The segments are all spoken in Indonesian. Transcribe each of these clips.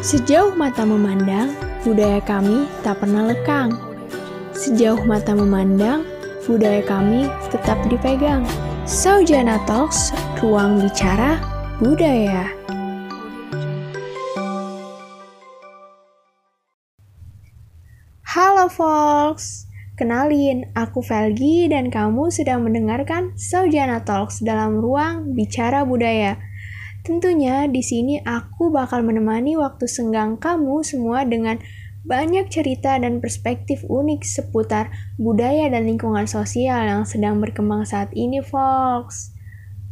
Sejauh mata memandang, budaya kami tak pernah lekang. Sejauh mata memandang, budaya kami tetap dipegang. Saujana Talks, ruang bicara budaya. Halo folks, kenalin aku Velgi dan kamu sedang mendengarkan Saujana Talks dalam ruang bicara budaya. Tentunya di sini aku bakal menemani waktu senggang kamu semua dengan banyak cerita dan perspektif unik seputar budaya dan lingkungan sosial yang sedang berkembang saat ini, folks.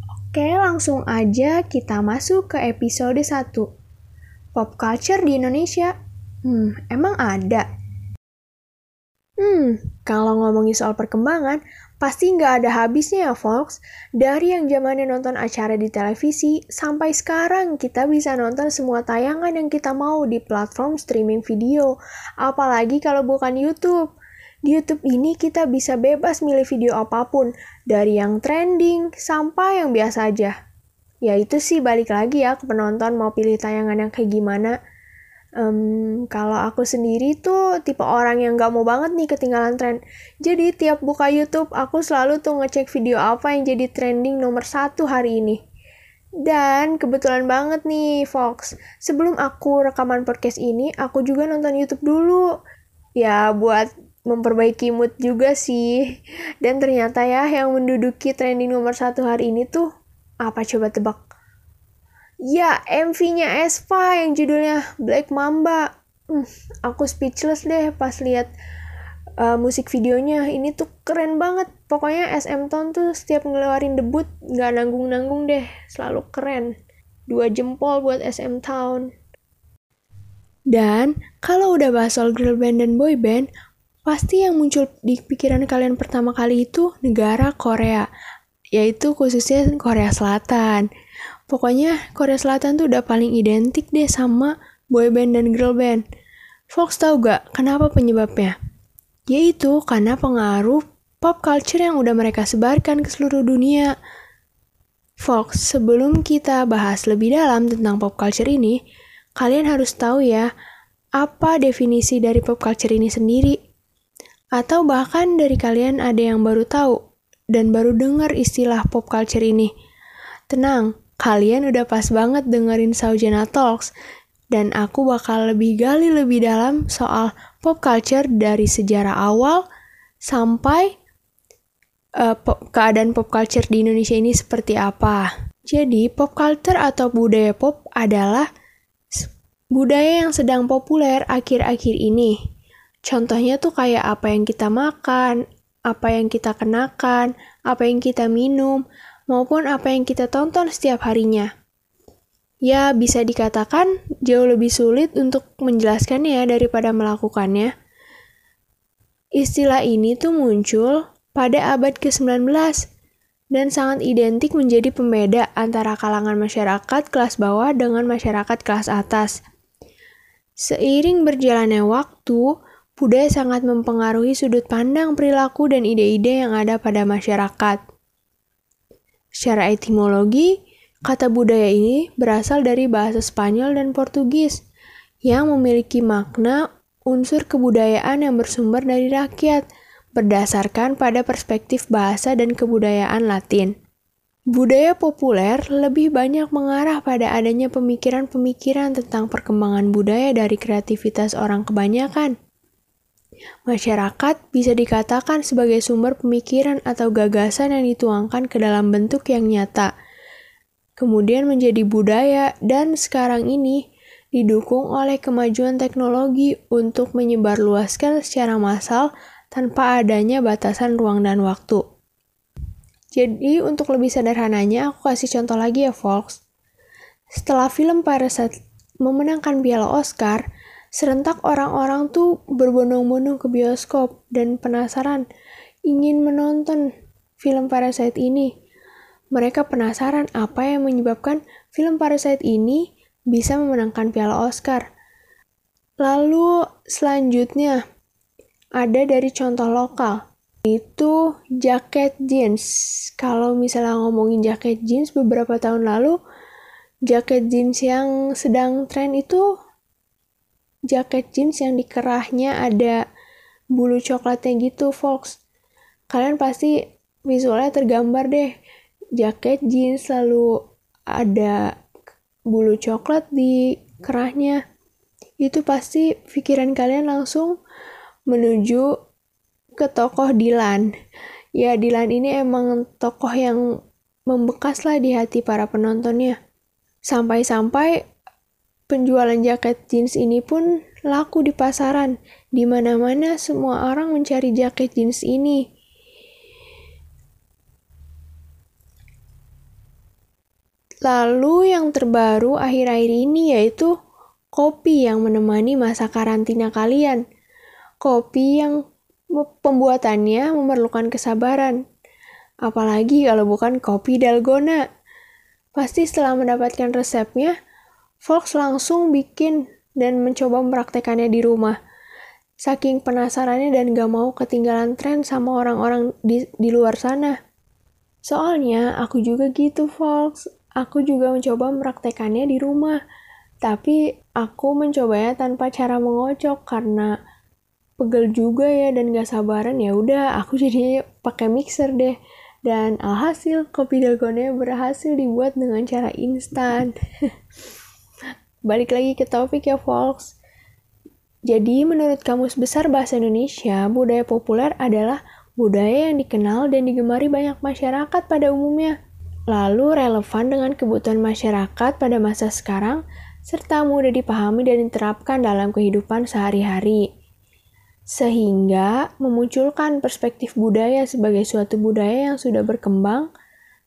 Oke, langsung aja kita masuk ke episode 1. Pop culture di Indonesia. Hmm, emang ada? Hmm, kalau ngomongin soal perkembangan, pasti nggak ada habisnya ya, folks. Dari yang zamannya nonton acara di televisi, sampai sekarang kita bisa nonton semua tayangan yang kita mau di platform streaming video. Apalagi kalau bukan YouTube. Di YouTube ini kita bisa bebas milih video apa pun, dari yang trending sampai yang biasa aja. Ya itu sih balik lagi ya ke penonton mau pilih tayangan yang kayak gimana. Um, kalau aku sendiri tuh tipe orang yang gak mau banget nih ketinggalan tren. Jadi tiap buka YouTube aku selalu tuh ngecek video apa yang jadi trending nomor satu hari ini. Dan kebetulan banget nih Fox, sebelum aku rekaman podcast ini, aku juga nonton YouTube dulu. Ya buat memperbaiki mood juga sih. Dan ternyata ya yang menduduki trending nomor satu hari ini tuh apa coba tebak? Ya, MV-nya Espa yang judulnya Black Mamba. Hmm, aku speechless deh pas lihat uh, musik videonya. Ini tuh keren banget. Pokoknya SM Town tuh setiap ngeluarin debut nggak nanggung-nanggung deh. Selalu keren. Dua jempol buat SM Town. Dan kalau udah bahas soal girl band dan boy band, pasti yang muncul di pikiran kalian pertama kali itu negara Korea, yaitu khususnya Korea Selatan. Pokoknya Korea Selatan tuh udah paling identik deh sama boy band dan girl band. Fox tahu gak kenapa penyebabnya? Yaitu karena pengaruh pop culture yang udah mereka sebarkan ke seluruh dunia. Fox, sebelum kita bahas lebih dalam tentang pop culture ini, kalian harus tahu ya, apa definisi dari pop culture ini sendiri. Atau bahkan dari kalian ada yang baru tahu dan baru dengar istilah pop culture ini. Tenang, Kalian udah pas banget dengerin Saujana Talks, dan aku bakal lebih gali lebih dalam soal pop culture dari sejarah awal sampai uh, pop, keadaan pop culture di Indonesia ini seperti apa. Jadi, pop culture atau budaya pop adalah budaya yang sedang populer akhir-akhir ini. Contohnya tuh kayak apa yang kita makan, apa yang kita kenakan, apa yang kita minum, maupun apa yang kita tonton setiap harinya. Ya, bisa dikatakan jauh lebih sulit untuk menjelaskannya daripada melakukannya. Istilah ini tuh muncul pada abad ke-19 dan sangat identik menjadi pembeda antara kalangan masyarakat kelas bawah dengan masyarakat kelas atas. Seiring berjalannya waktu, budaya sangat mempengaruhi sudut pandang perilaku dan ide-ide yang ada pada masyarakat. Secara etimologi, kata budaya ini berasal dari bahasa Spanyol dan Portugis yang memiliki makna unsur kebudayaan yang bersumber dari rakyat berdasarkan pada perspektif bahasa dan kebudayaan Latin. Budaya populer lebih banyak mengarah pada adanya pemikiran-pemikiran tentang perkembangan budaya dari kreativitas orang kebanyakan. Masyarakat bisa dikatakan sebagai sumber pemikiran atau gagasan yang dituangkan ke dalam bentuk yang nyata, kemudian menjadi budaya, dan sekarang ini didukung oleh kemajuan teknologi untuk menyebarluaskan secara massal tanpa adanya batasan ruang dan waktu. Jadi, untuk lebih sederhananya, aku kasih contoh lagi ya, folks. Setelah film Parasite memenangkan piala Oscar, Serentak orang-orang tuh berbondong-bondong ke bioskop dan penasaran ingin menonton film Parasite ini. Mereka penasaran apa yang menyebabkan film Parasite ini bisa memenangkan piala Oscar. Lalu selanjutnya ada dari contoh lokal itu jaket jeans. Kalau misalnya ngomongin jaket jeans beberapa tahun lalu, jaket jeans yang sedang tren itu jaket jeans yang di kerahnya ada bulu coklatnya gitu, folks. Kalian pasti visualnya tergambar deh. Jaket jeans selalu ada bulu coklat di kerahnya. Itu pasti pikiran kalian langsung menuju ke tokoh Dilan. Ya, Dilan ini emang tokoh yang membekas lah di hati para penontonnya. Sampai-sampai penjualan jaket jeans ini pun laku di pasaran. Di mana-mana semua orang mencari jaket jeans ini. Lalu yang terbaru akhir-akhir ini yaitu kopi yang menemani masa karantina kalian. Kopi yang pembuatannya memerlukan kesabaran. Apalagi kalau bukan kopi dalgona. Pasti setelah mendapatkan resepnya, Fox langsung bikin dan mencoba mempraktekannya di rumah. Saking penasarannya dan gak mau ketinggalan tren sama orang-orang di, di luar sana. Soalnya aku juga gitu, Fox. Aku juga mencoba mempraktekannya di rumah. Tapi aku mencobanya tanpa cara mengocok karena pegel juga ya dan gak sabaran ya udah aku jadi pakai mixer deh dan alhasil, kopi dalgona berhasil dibuat dengan cara instan. Balik lagi ke topik ya, folks. Jadi, menurut Kamus Besar Bahasa Indonesia, budaya populer adalah budaya yang dikenal dan digemari banyak masyarakat pada umumnya. Lalu relevan dengan kebutuhan masyarakat pada masa sekarang, serta mudah dipahami dan diterapkan dalam kehidupan sehari-hari sehingga memunculkan perspektif budaya sebagai suatu budaya yang sudah berkembang,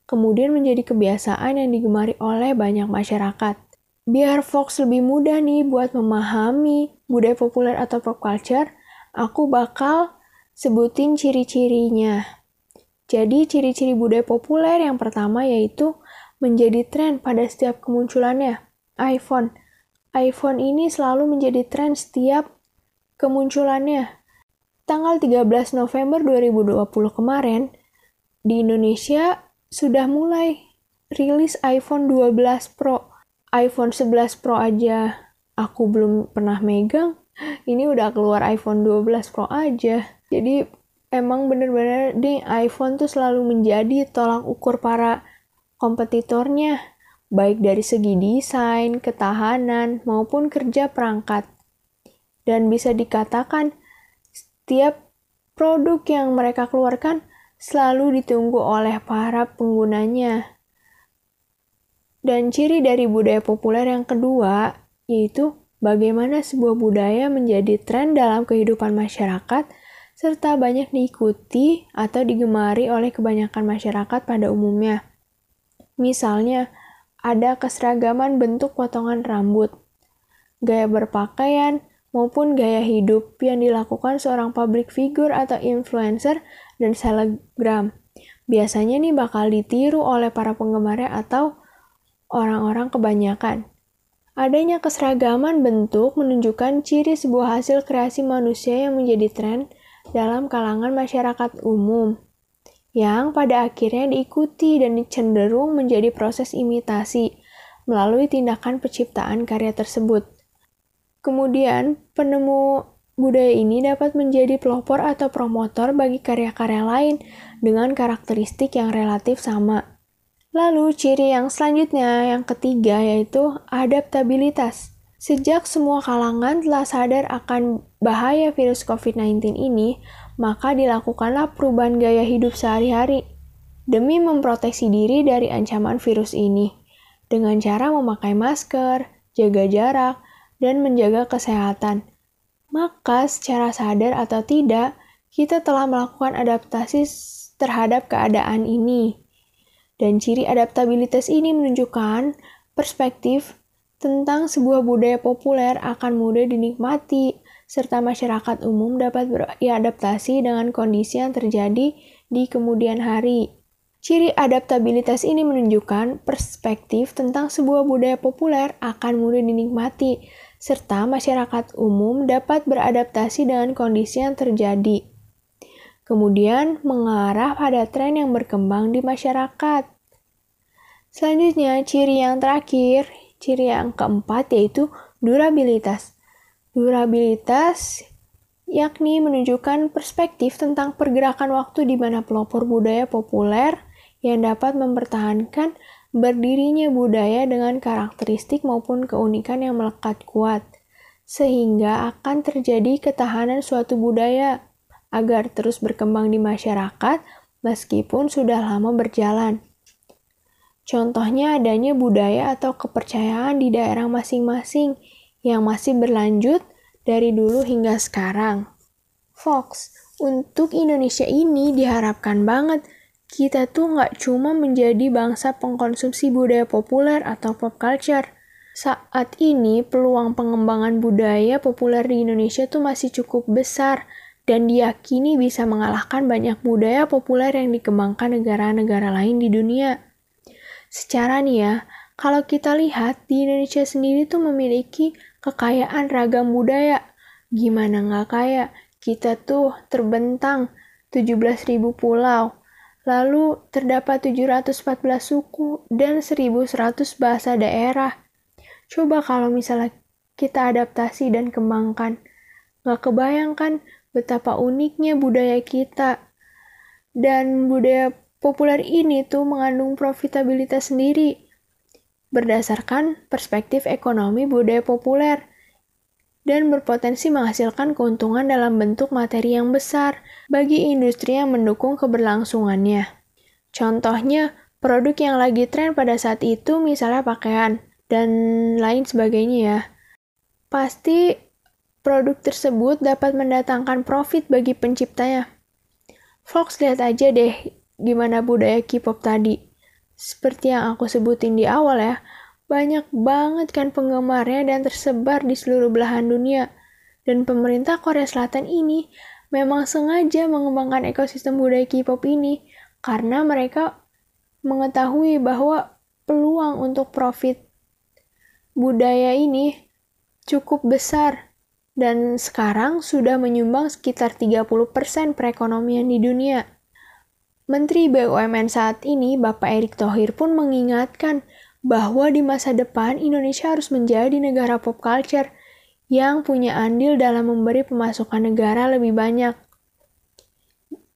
kemudian menjadi kebiasaan yang digemari oleh banyak masyarakat. Biar Fox lebih mudah nih buat memahami budaya populer atau pop culture, aku bakal sebutin ciri-cirinya. Jadi ciri-ciri budaya populer yang pertama yaitu menjadi tren pada setiap kemunculannya. iPhone. iPhone ini selalu menjadi tren setiap kemunculannya. Tanggal 13 November 2020 kemarin, di Indonesia sudah mulai rilis iPhone 12 Pro. iPhone 11 Pro aja aku belum pernah megang, ini udah keluar iPhone 12 Pro aja. Jadi emang bener-bener nih iPhone tuh selalu menjadi tolak ukur para kompetitornya, baik dari segi desain, ketahanan, maupun kerja perangkat dan bisa dikatakan setiap produk yang mereka keluarkan selalu ditunggu oleh para penggunanya. Dan ciri dari budaya populer yang kedua yaitu bagaimana sebuah budaya menjadi tren dalam kehidupan masyarakat serta banyak diikuti atau digemari oleh kebanyakan masyarakat pada umumnya. Misalnya, ada keseragaman bentuk potongan rambut, gaya berpakaian, maupun gaya hidup yang dilakukan seorang public figure atau influencer dan selebgram. Biasanya nih bakal ditiru oleh para penggemarnya atau orang-orang kebanyakan. Adanya keseragaman bentuk menunjukkan ciri sebuah hasil kreasi manusia yang menjadi tren dalam kalangan masyarakat umum, yang pada akhirnya diikuti dan cenderung menjadi proses imitasi melalui tindakan penciptaan karya tersebut. Kemudian, penemu budaya ini dapat menjadi pelopor atau promotor bagi karya-karya lain dengan karakteristik yang relatif sama. Lalu, ciri yang selanjutnya, yang ketiga, yaitu adaptabilitas. Sejak semua kalangan telah sadar akan bahaya virus COVID-19 ini, maka dilakukanlah perubahan gaya hidup sehari-hari demi memproteksi diri dari ancaman virus ini dengan cara memakai masker, jaga jarak, dan menjaga kesehatan. Maka secara sadar atau tidak, kita telah melakukan adaptasi terhadap keadaan ini. Dan ciri adaptabilitas ini menunjukkan perspektif tentang sebuah budaya populer akan mudah dinikmati, serta masyarakat umum dapat beradaptasi dengan kondisi yang terjadi di kemudian hari. Ciri adaptabilitas ini menunjukkan perspektif tentang sebuah budaya populer akan mudah dinikmati, serta masyarakat umum dapat beradaptasi dengan kondisi yang terjadi. Kemudian, mengarah pada tren yang berkembang di masyarakat. Selanjutnya, ciri yang terakhir, ciri yang keempat yaitu durabilitas. Durabilitas yakni menunjukkan perspektif tentang pergerakan waktu di mana pelopor budaya populer yang dapat mempertahankan berdirinya budaya dengan karakteristik maupun keunikan yang melekat kuat, sehingga akan terjadi ketahanan suatu budaya agar terus berkembang di masyarakat meskipun sudah lama berjalan. Contohnya adanya budaya atau kepercayaan di daerah masing-masing yang masih berlanjut dari dulu hingga sekarang. Fox, untuk Indonesia ini diharapkan banget kita tuh nggak cuma menjadi bangsa pengkonsumsi budaya populer atau pop culture. Saat ini peluang pengembangan budaya populer di Indonesia tuh masih cukup besar dan diyakini bisa mengalahkan banyak budaya populer yang dikembangkan negara-negara lain di dunia. Secara nih ya, kalau kita lihat di Indonesia sendiri tuh memiliki kekayaan ragam budaya. Gimana nggak kaya? Kita tuh terbentang 17.000 pulau. Lalu terdapat 714 suku dan 1100 bahasa daerah. Coba kalau misalnya kita adaptasi dan kembangkan. Nggak kebayangkan betapa uniknya budaya kita. Dan budaya populer ini tuh mengandung profitabilitas sendiri berdasarkan perspektif ekonomi budaya populer dan berpotensi menghasilkan keuntungan dalam bentuk materi yang besar bagi industri yang mendukung keberlangsungannya. Contohnya, produk yang lagi tren pada saat itu misalnya pakaian dan lain sebagainya ya. Pasti produk tersebut dapat mendatangkan profit bagi penciptanya. Fox lihat aja deh gimana budaya K-pop tadi seperti yang aku sebutin di awal ya, banyak banget kan penggemarnya dan tersebar di seluruh belahan dunia. Dan pemerintah Korea Selatan ini memang sengaja mengembangkan ekosistem budaya K-pop ini karena mereka mengetahui bahwa peluang untuk profit budaya ini cukup besar dan sekarang sudah menyumbang sekitar 30% perekonomian di dunia. Menteri BUMN saat ini, Bapak Erick Thohir pun mengingatkan bahwa di masa depan Indonesia harus menjadi negara pop culture yang punya andil dalam memberi pemasukan negara lebih banyak.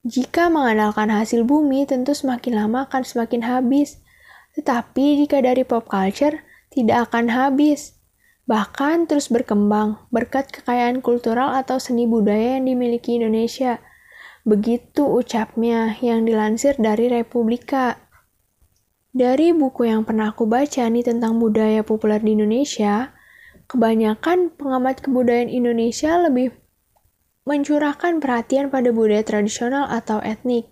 Jika mengandalkan hasil bumi, tentu semakin lama akan semakin habis. Tetapi jika dari pop culture, tidak akan habis. Bahkan terus berkembang berkat kekayaan kultural atau seni budaya yang dimiliki Indonesia – Begitu ucapnya yang dilansir dari Republika. Dari buku yang pernah aku baca nih tentang budaya populer di Indonesia, kebanyakan pengamat kebudayaan Indonesia lebih mencurahkan perhatian pada budaya tradisional atau etnik.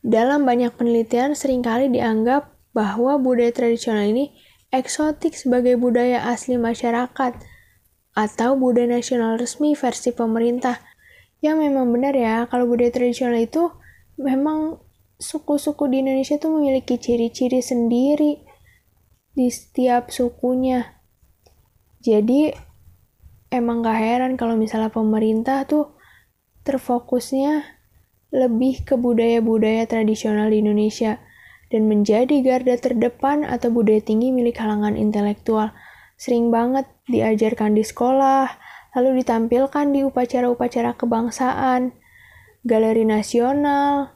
Dalam banyak penelitian sering kali dianggap bahwa budaya tradisional ini eksotik sebagai budaya asli masyarakat atau budaya nasional resmi versi pemerintah ya memang benar ya kalau budaya tradisional itu memang suku-suku di Indonesia tuh memiliki ciri-ciri sendiri di setiap sukunya. Jadi emang gak heran kalau misalnya pemerintah tuh terfokusnya lebih ke budaya-budaya tradisional di Indonesia dan menjadi garda terdepan atau budaya tinggi milik kalangan intelektual. Sering banget diajarkan di sekolah, lalu ditampilkan di upacara-upacara kebangsaan, galeri nasional,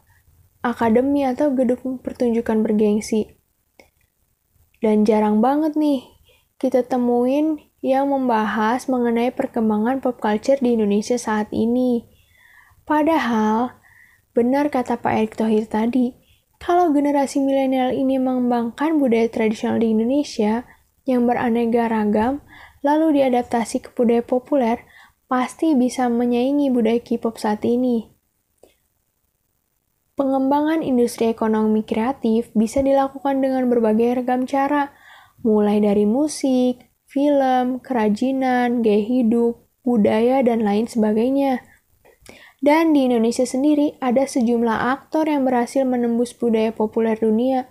akademi atau gedung pertunjukan bergengsi. Dan jarang banget nih kita temuin yang membahas mengenai perkembangan pop culture di Indonesia saat ini. Padahal, benar kata Pak Erick Thohir tadi, kalau generasi milenial ini mengembangkan budaya tradisional di Indonesia yang beraneka ragam, lalu diadaptasi ke budaya populer, pasti bisa menyaingi budaya K-pop saat ini. Pengembangan industri ekonomi kreatif bisa dilakukan dengan berbagai ragam cara, mulai dari musik, film, kerajinan, gaya hidup, budaya, dan lain sebagainya. Dan di Indonesia sendiri ada sejumlah aktor yang berhasil menembus budaya populer dunia.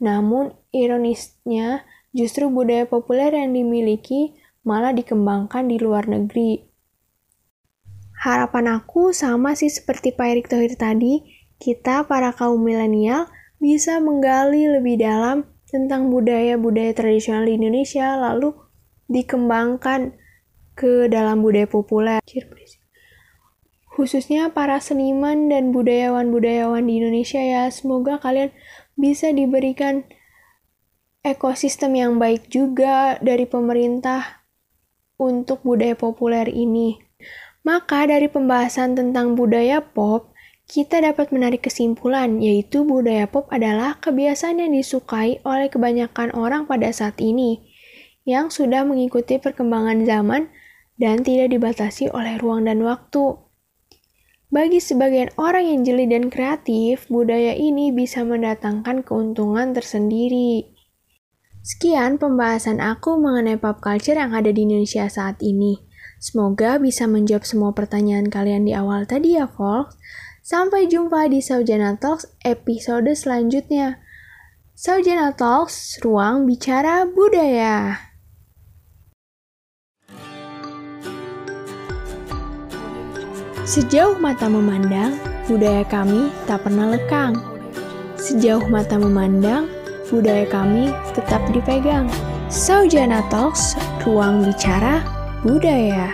Namun ironisnya, justru budaya populer yang dimiliki malah dikembangkan di luar negeri. Harapan aku sama sih seperti Pak Erick Thohir tadi, kita para kaum milenial bisa menggali lebih dalam tentang budaya-budaya tradisional di Indonesia, lalu dikembangkan ke dalam budaya populer. Khususnya para seniman dan budayawan-budayawan di Indonesia ya, semoga kalian bisa diberikan ekosistem yang baik juga dari pemerintah untuk budaya populer ini. Maka dari pembahasan tentang budaya pop, kita dapat menarik kesimpulan, yaitu budaya pop adalah kebiasaan yang disukai oleh kebanyakan orang pada saat ini, yang sudah mengikuti perkembangan zaman dan tidak dibatasi oleh ruang dan waktu. Bagi sebagian orang yang jeli dan kreatif, budaya ini bisa mendatangkan keuntungan tersendiri. Sekian pembahasan aku mengenai pop culture yang ada di Indonesia saat ini. Semoga bisa menjawab semua pertanyaan kalian di awal tadi ya, folks. Sampai jumpa di Saujana Talks episode selanjutnya. Saujana Talks, ruang bicara budaya. Sejauh mata memandang, budaya kami tak pernah lekang. Sejauh mata memandang, budaya kami tetap dipegang. Saujana Talks, ruang bicara budaya.